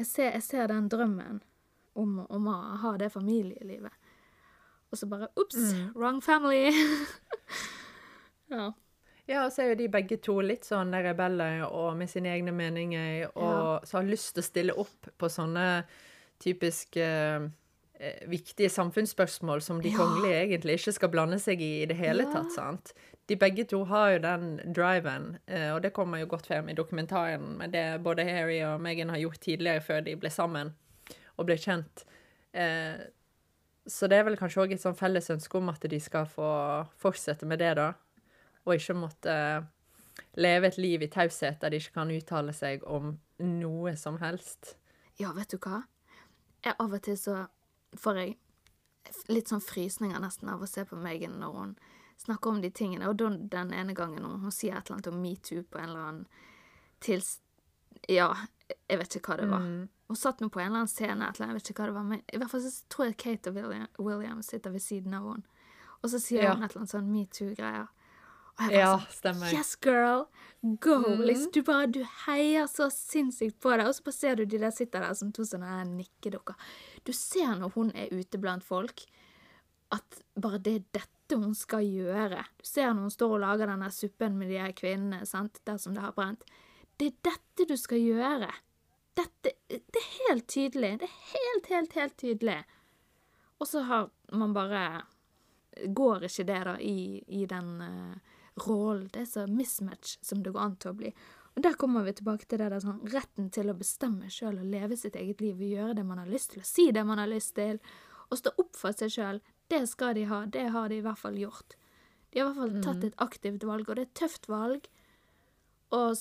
jeg ser, jeg ser den drømmen om, om, å ha det familielivet. Og så bare ops, mm. wrong family. ja. Ja, og så er jo de begge to litt sånn rebeller og med sine egne meninger, og ja. så har lyst til å stille opp på sånne typisk eh, viktige samfunnsspørsmål som de ja. kongelige egentlig ikke skal blande seg i i det hele ja. tatt. sant? De begge to har jo den driven, eh, og det kommer jo godt frem i dokumentaren med det både Harry og Meghan har gjort tidligere før de ble sammen og ble kjent. Eh, så det er vel kanskje òg et sånn felles ønske om at de skal få fortsette med det, da. Og ikke måtte leve et liv i taushet der de ikke kan uttale seg om noe som helst. Ja, vet du hva? Jeg av og til så får jeg litt sånn frysninger nesten av å se på Megan når hun snakker om de tingene. Og den ene gangen hun, hun sier et eller annet om metoo på en eller annen tils... Ja, jeg vet ikke hva det var. Mm. Hun satt nå på en eller annen scene, eller annet, jeg vet ikke hva det var, men i hvert fall så tror jeg Kate og William, William sitter ved siden av henne. Og så sier ja. hun et eller annet sånn metoo-greier. Og jeg bare ja, sånn stemmer. Yes, girl! Go! Mm. Liksom, du bare du heier så sinnssykt på det, og så bare ser du de der sitter der som to sånne nikkedukker. Du ser når hun er ute blant folk, at bare det er dette hun skal gjøre. Du ser når hun står og lager denne suppen med de her kvinnene, sant, der som det har brent. Det er dette du skal gjøre. Dette Det er helt tydelig. Det er helt, helt, helt tydelig. Og så har man bare Går ikke det, da, i, i den uh, rollen. Det er så mismatch som det går an til å bli. Og der kommer vi tilbake til det der sånn retten til å bestemme sjøl og leve sitt eget liv og gjøre det man har lyst til, og si det man har lyst til, og stå opp for seg sjøl. Det skal de ha. Det har de i hvert fall gjort. De har i hvert fall tatt et aktivt valg, og det er et tøft valg. Og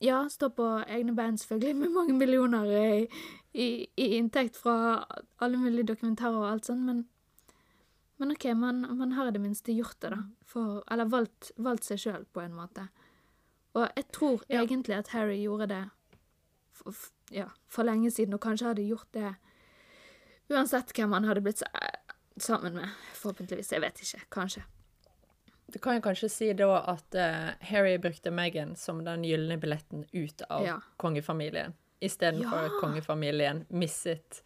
ja, stå på egne bein, selvfølgelig, med mange millioner i, i, i inntekt fra alle mulige dokumentarer og alt sånt, men men OK, man, man har i det minste gjort det, da. For, eller valgt, valgt seg sjøl, på en måte. Og jeg tror Ja. egentlig at Harry gjorde det for, ja, for lenge siden, og kanskje hadde gjort det uansett hvem han hadde blitt sammen med. Forhåpentligvis. Jeg vet ikke. Kanskje. Du kan jo kanskje si da at uh, Harry brukte Meghan som den gylne billetten ut av Ja. kongefamilien, istedenfor Ja. at kongefamilien misset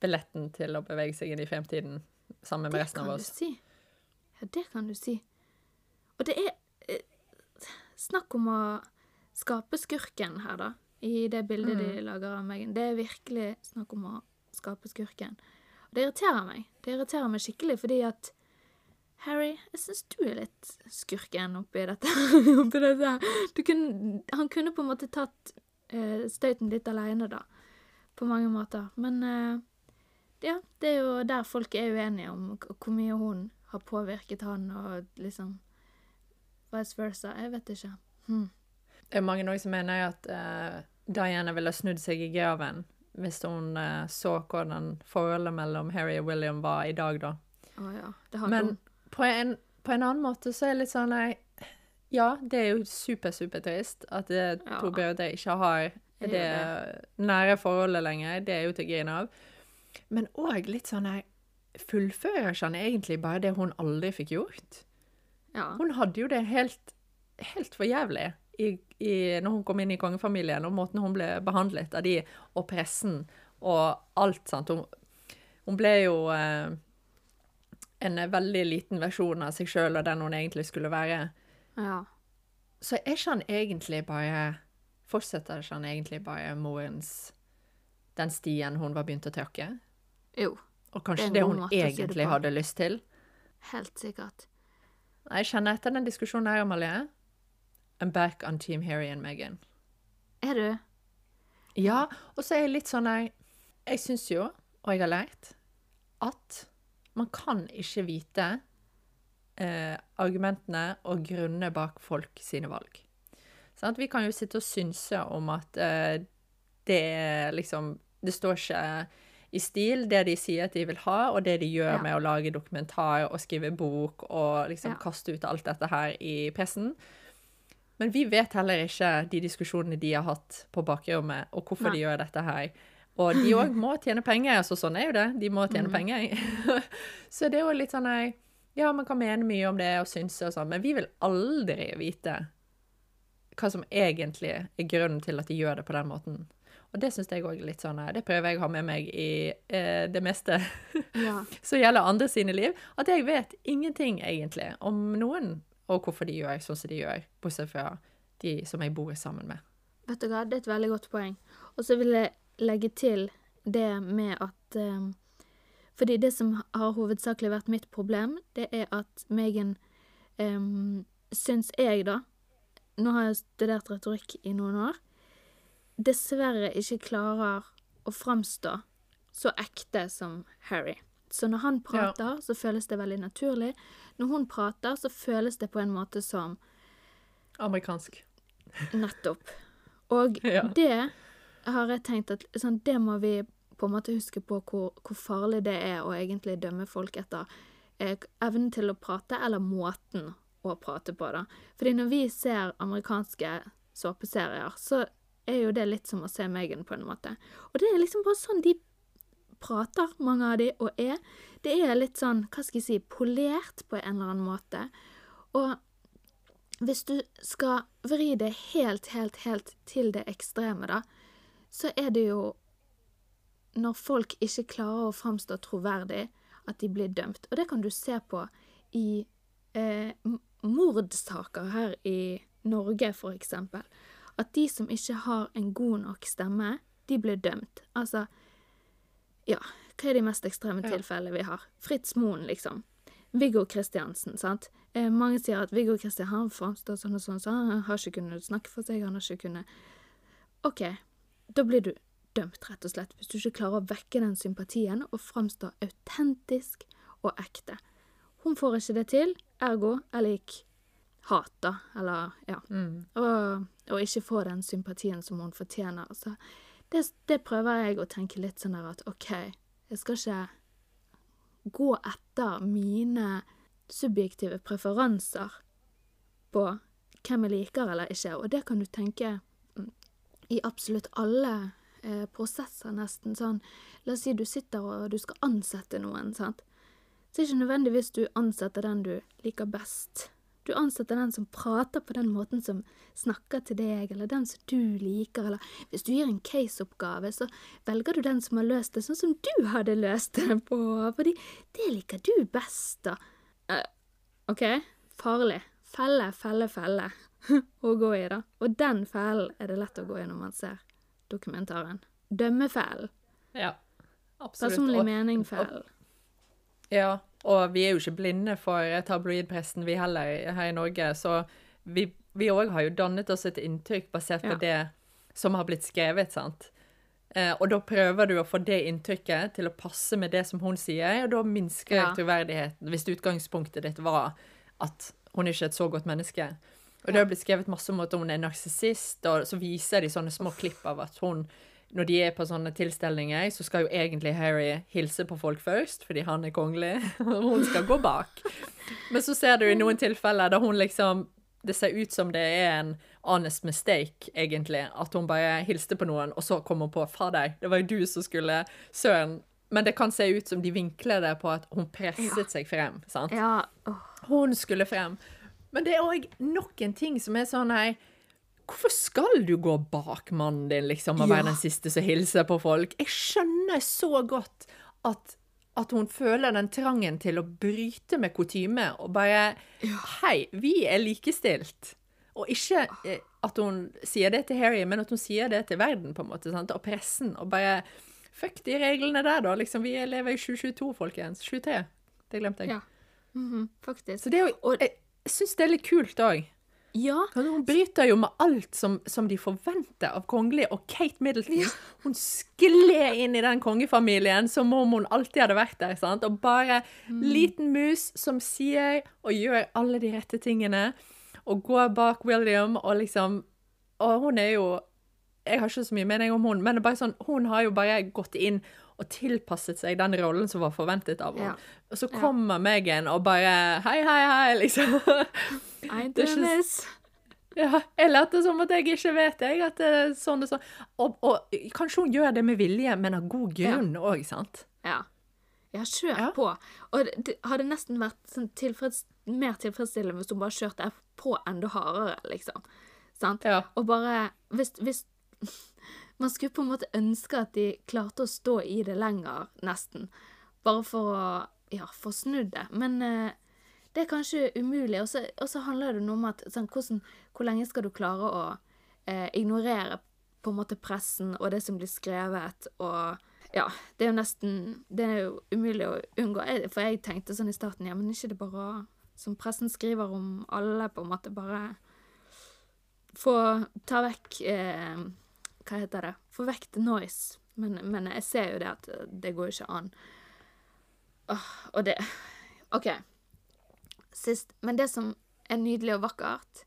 billetten til å bevege seg inn i fremtiden sammen med Det resten kan du si. Ja, det kan du si. Og det er eh, Snakk om å skape skurken her, da. I det bildet de lager av meg. Det er virkelig snakk om å skape skurken. Og det irriterer meg. Det irriterer meg skikkelig fordi at Harry, jeg syns du er litt skurken oppi dette. oppi dette. Du kunne, han kunne på en måte tatt eh, støyten litt aleine, da. På mange måter. Men eh, ja, det er jo der folk er uenige om hvor mye hun har påvirket han, og liksom vice versa. Jeg vet ikke. Hmm. Det er mange som mener at uh, Diana ville snudd seg i graven hvis hun uh, så hvordan forholdet mellom Harry og William var i dag, da. Oh, ja. Det har Men på en, på en annen måte så er det litt sånn nei, Ja, det er jo super, supertrist at eh, Ja. to brødre ikke har Det det, nære forholdet lenger. Det er jo til å grine av. Men òg litt sånn her Fullfører han egentlig bare det hun aldri fikk gjort? Ja. Hun hadde jo det helt, helt for jævlig i, i, når hun kom inn i kongefamilien, og måten hun ble behandlet av de, og pressen og alt. sant? Hun, hun ble jo eh, en veldig liten versjon av seg sjøl og den hun egentlig skulle være. ja. Så er ikke han egentlig bare Fortsetter ikke han egentlig bare morens Den stien hun var begynt å tråkke? Jo. Og kanskje det, det, hun egentlig det hadde lyst til? Helt sikkert. Jeg kjenner etter den diskusjonen her, Amalie. I'm back on Team Harry and Meghan. Er du? Ja, og så er jeg litt sånn her Jeg syns jo, og jeg har lært, at man kan ikke vite eh, argumentene og grunnene bak folk sine valg. Sant? Vi kan jo sitte og synse om at eh, det liksom Det står ikke i stil, det de sier at de vil ha, og det de gjør Ja. med å lage dokumentar og skrive bok og liksom Ja. kaste ut alt dette her i pressen. Men vi vet heller ikke de diskusjonene de har hatt på bakrommet, og hvorfor Nei. de gjør dette her. Og de òg må tjene penger, så sånn er jo det. De må tjene mm. penger. så det er jo litt sånn her Ja, man kan mene mye om det og synse og sånn, men vi vil aldri vite hva som egentlig er grunnen til at de gjør det på den måten. Og det syns jeg òg er litt sånn Det prøver jeg å ha med meg i eh, det meste Ja. som gjelder andre sine liv. At jeg vet ingenting egentlig om noen, og hvorfor de gjør sånn som de gjør, bortsett fra de som jeg bor sammen med. Vet du hva, det er et veldig godt poeng. Og så vil jeg legge til det med at um, Fordi det som har hovedsakelig vært mitt problem, det er at Megan um, syns jeg, da Nå har jeg studert retorikk i noen år. Dessverre ikke klarer å framstå så ekte som Harry. Så når han prater, så føles det veldig naturlig. Når hun prater, så føles det på en måte som Amerikansk. Nettopp. Og Ja. det har jeg tenkt at sånn, det må vi på en måte huske på hvor, hvor farlig det er å egentlig dømme folk etter eh, evnen til å prate, eller måten å prate på, da. Fordi når vi ser amerikanske såpeserier, så er jo det litt som å se Megan, på en måte. Og det er liksom bare sånn de prater, mange av de, og er. Det er litt sånn, hva skal jeg si, polert på en eller annen måte. Og hvis du skal vri det helt, helt, helt til det ekstreme, da, så er det jo når folk ikke klarer å framstå troverdig, at de blir dømt. Og det kan du se på i eh, mordsaker her i Norge, for eksempel. At de som ikke har en god nok stemme, de blir dømt. Altså, ja, hva er de mest ekstreme Ja. tilfellene vi har? Fritz Moen, liksom. Viggo Kristiansen, sant. Eh, mange sier at Viggo Kristiansen han framstår sånn og sånn, så han har ikke kunnet snakke for seg, han har ikke kunnet OK, da blir du dømt, rett og slett, hvis du ikke klarer å vekke den sympatien og framstå autentisk og ekte. Hun får ikke det til, ergo er lik hat, da, eller ja. Mm. Og, og ikke få den sympatien som hun fortjener. Så det, det prøver jeg å tenke litt sånn der at OK, jeg skal ikke gå etter mine subjektive preferanser på hvem jeg liker eller ikke, og det kan du tenke mm, i absolutt alle eh, prosesser, nesten sånn. La oss si du sitter og du skal ansette noen, sant. Så er ikke nødvendigvis du ansetter den du liker best. Du ansetter den som prater på den måten som snakker til deg, eller den som du liker, eller hvis du gir en caseoppgave, så velger du den som har løst det sånn som du hadde løst det på, fordi det liker du best, da. Uh, OK, farlig. Felle, felle, felle å gå i, da. Og den fellen er det lett å gå i når man ser dokumentaren. Dømmefellen. Ja, absolutt. Personlig mening-fellen. Ja, og vi er jo ikke blinde for tabloidpressen vi heller her i Norge, så vi vi òg har jo dannet oss et inntrykk basert på Ja. det som har blitt skrevet, sant. Eh, og da prøver du å få det inntrykket til å passe med det som hun sier, og da minsker Ja. troverdigheten, hvis utgangspunktet ditt var at hun ikke er et så godt menneske. Og det har blitt skrevet masse om at hun er narsissist, og så viser de sånne små klipp av at hun når de er på sånne tilstelninger, så skal jo egentlig Harry hilse på folk først, fordi han er kongelig, og hun skal gå bak. Men så ser du i noen tilfeller da hun liksom Det ser ut som det er en honest mistake, egentlig. At hun bare hilste på noen, og så kom hun på Fader, det var jo du som skulle Søren. Men det kan se ut som de vinkler det på at hun presset seg frem. sant? Ja. Hun skulle frem. Men det er òg nok en ting som er sånn nei, Hvorfor skal du gå bak mannen din, liksom, og Ja. være den siste som hilser på folk? Jeg skjønner så godt at, at hun føler den trangen til å bryte med kutyme og bare Hei, vi er likestilt. Og ikke eh, at hun sier det til Harry, men at hun sier det til verden, på en måte, sant? og pressen. Og bare Fuck de reglene der, da. Liksom, vi lever i 2022, folkens. 23. Det glemte jeg. Ja. Mhm, faktisk. Så det er jo jeg syns det er litt kult òg. Ja. Hun bryter jo med alt som, som de forventer av kongelige, og Kate Middleton hun skled inn i den kongefamilien som om hun alltid hadde vært der. sant? Og bare liten mus som sier og gjør alle de rette tingene, og går bak William og liksom Og hun er jo Jeg har ikke så mye mening om hun, men det er bare sånn, hun har jo bare gått inn og tilpasset seg den rollen som var forventet av henne. Ja. Og så kommer Megan og bare Hei, hei, hei, liksom. I do this. Ja, jeg later som at jeg ikke vet, jeg, at det er sånn og sånn. Og, og kanskje hun gjør det med vilje, men av god grunn òg, sant? Ja. Ja, kjør Ja. på. Og det hadde nesten vært sånn tilfreds, mer tilfredsstillende hvis hun bare kjørte på enda hardere, liksom. Sant? Ja. Og bare hvis, hvis Man skulle på en måte ønske at de klarte å stå i det lenger, nesten. Bare for å ja, få snudd det. Men eh, det er kanskje umulig. Og så handler det noe om at sånn, hvordan, hvor lenge skal du klare å eh, ignorere på en måte pressen og det som blir skrevet, og ja, det er jo nesten Det er jo umulig å unngå. For jeg tenkte sånn i starten, ja, men ikke det bare Som pressen skriver om alle, på en måte bare Få ta vekk eh, Hva heter det? The noise. Men, men jeg ser jo det at det går ikke an. Åh, og det OK. Sist Men det som er nydelig og vakkert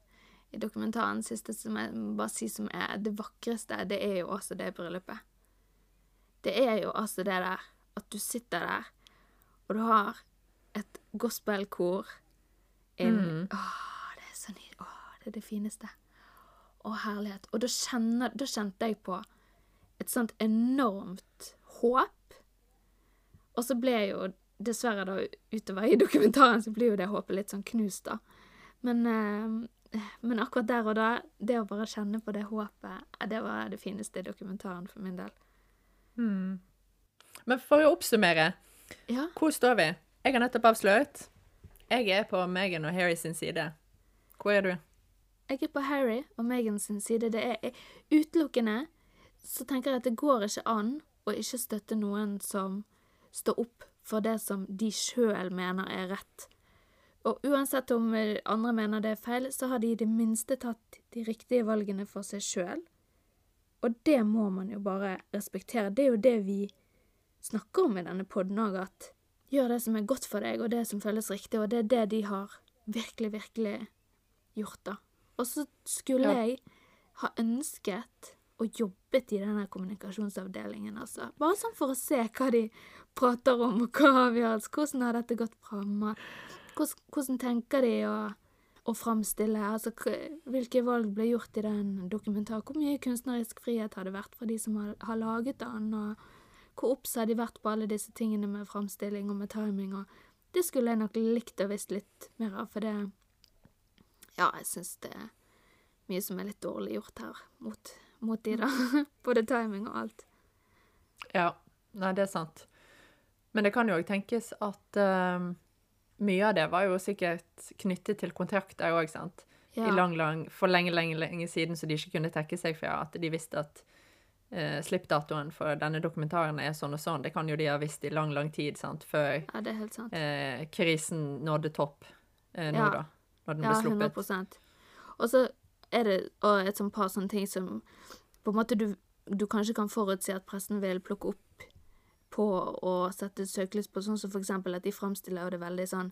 i dokumentaren, siste som jeg bare sier som er det vakreste, det er jo også det bryllupet. Det er jo altså det der at du sitter der, og du har et gospelkor inn Åh, det er så nydelig. Åh, det er det fineste. Å, herlighet. Og da, kjenner, da kjente jeg på et sånt enormt håp. Og så ble jeg jo dessverre da utover i dokumentaren så blir jo det håpet litt sånn knust, da. Men, eh, men akkurat der og da, det å bare kjenne på det håpet, det var det fineste i dokumentaren for min del. Men for å oppsummere, Ja. hvor står vi? Jeg har nettopp avslørt. Jeg er på Megan og Harry sin side. Hvor er du? Jeg er på Harry og Meghan sin side. Det er utelukkende så tenker jeg at det går ikke an å ikke støtte noen som står opp for det som de sjøl mener er rett. Og uansett om andre mener det er feil, så har de i det minste tatt de riktige valgene for seg sjøl. Og det må man jo bare respektere. Det er jo det vi snakker om i denne poden òg, at gjør det som er godt for deg, og det som føles riktig, og det er det de har virkelig, virkelig gjort, da. Og så skulle Ja. jeg ha ønsket og jobbet i denne kommunikasjonsavdelingen, altså. Bare sånn for å se hva de prater om, og hva avgjørelse, hvordan har dette gått fram, hvordan, hvordan tenker de å, å framstille, altså hvilke valg ble gjort i den dokumentaren, hvor mye kunstnerisk frihet har det vært fra de som har, har laget den, og hvor obs har de vært på alle disse tingene med framstilling og med timing, og det skulle jeg nok likt å visst litt mer av, for det Ja, jeg syns det er mye som er litt dårlig gjort her mot, mot de, da. Både timing og alt. Ja, nei, det er sant. Men det kan jo òg tenkes at eh, mye av det var jo sikkert knyttet til kontrakter òg, sant. Ja. I lang, lang, for lenge, lenge, lenge siden, så de ikke kunne tekke seg for at de visste at uh, slippdatoen for denne dokumentaren er sånn og sånn. Det kan jo de ha visst i lang, lang tid, sant, før ja, det helt sant. eh, krisen nådde topp uh, nå, Ja. da. Når den Ja, blir sluppet. 100 Og så er det og et sånt par sånne ting som på en måte du, du kanskje kan forutse at pressen vil plukke opp på å sette søkelys på, sånn som for eksempel at de framstiller det veldig sånn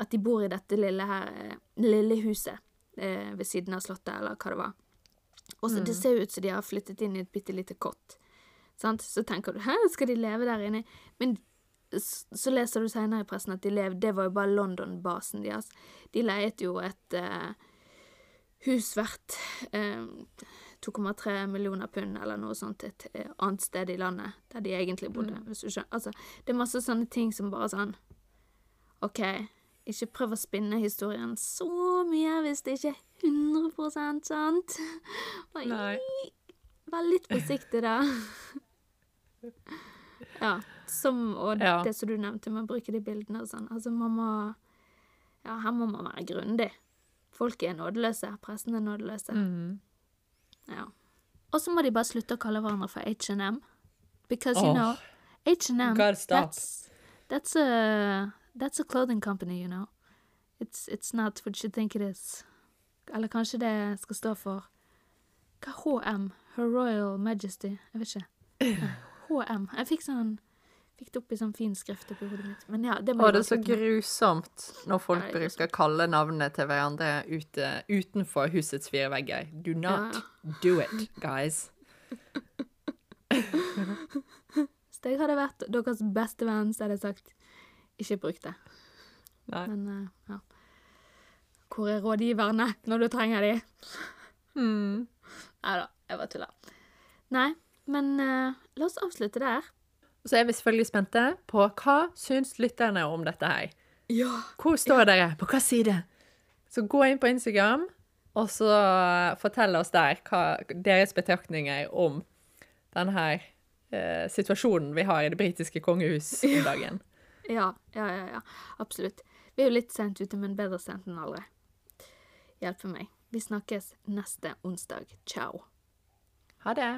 at de bor i dette lille her, eh, lille huset eh, ved siden av slottet, eller hva det var. Og så det ser ut som de har flyttet inn i et bitte lite kott. Sant? Så tenker du hæ, skal de leve der inne? Men så leser du senere i pressen at de levde, det var jo bare London-basen deres. De leiet jo et eh, hus verdt eh, 2,3 millioner pund eller noe sånt et eh, annet sted i landet, der de egentlig bodde. Hvis du skjønner. Altså, det er masse sånne ting som bare sånn OK, ikke prøv å spinne historien så mye hvis det ikke er 100 sant. Bare Nei. Vær litt forsiktig, da. Ja. Som, og Ja. det som du nevnte med å bruke de bildene og sånn. Altså, man må Ja, her må man være grundig. Folk er nådeløse. Pressen er nådeløse. Mm. Ja. Og så må de bare slutte å kalle hverandre for H&M. Because, you know, H&M, that's, that's, a, that's a clothing company, you know. It's, it's not what you think it is. Eller kanskje det skal stå for Hva HM? Her Royal Majesty? Jeg vet ikke. HM. Jeg fikk sånn Fikk det opp i sånn fin skrift oppi hodet mitt. Men ja, det må Og det er så grusomt når folk Ja, bruker kalle navnene til hverandre ute, utenfor husets fire vegger. Do not Ja. do it, guys. Hvis jeg hadde vært deres beste venn, så hadde jeg sagt ikke bruk det. Nei. Men eh, ja. Hvor er rådgiverne når du trenger de? Mm. Nei da, jeg bare tuller. Nei, men uh, la oss avslutte der. Så er vi selvfølgelig spente på hva syns lytterne om dette her. Ja. Hvor står dere? På hva side? Så gå inn på Instagram, og så fortell oss der hva deres betraktninger om denne her eh, situasjonen vi har i det britiske kongehus om dagen. Ja, ja, ja, ja. Absolutt. Vi er jo litt sent ute, men bedre sent enn aldri. Hjelpe meg. Vi snakkes neste onsdag. Ciao. Ha det.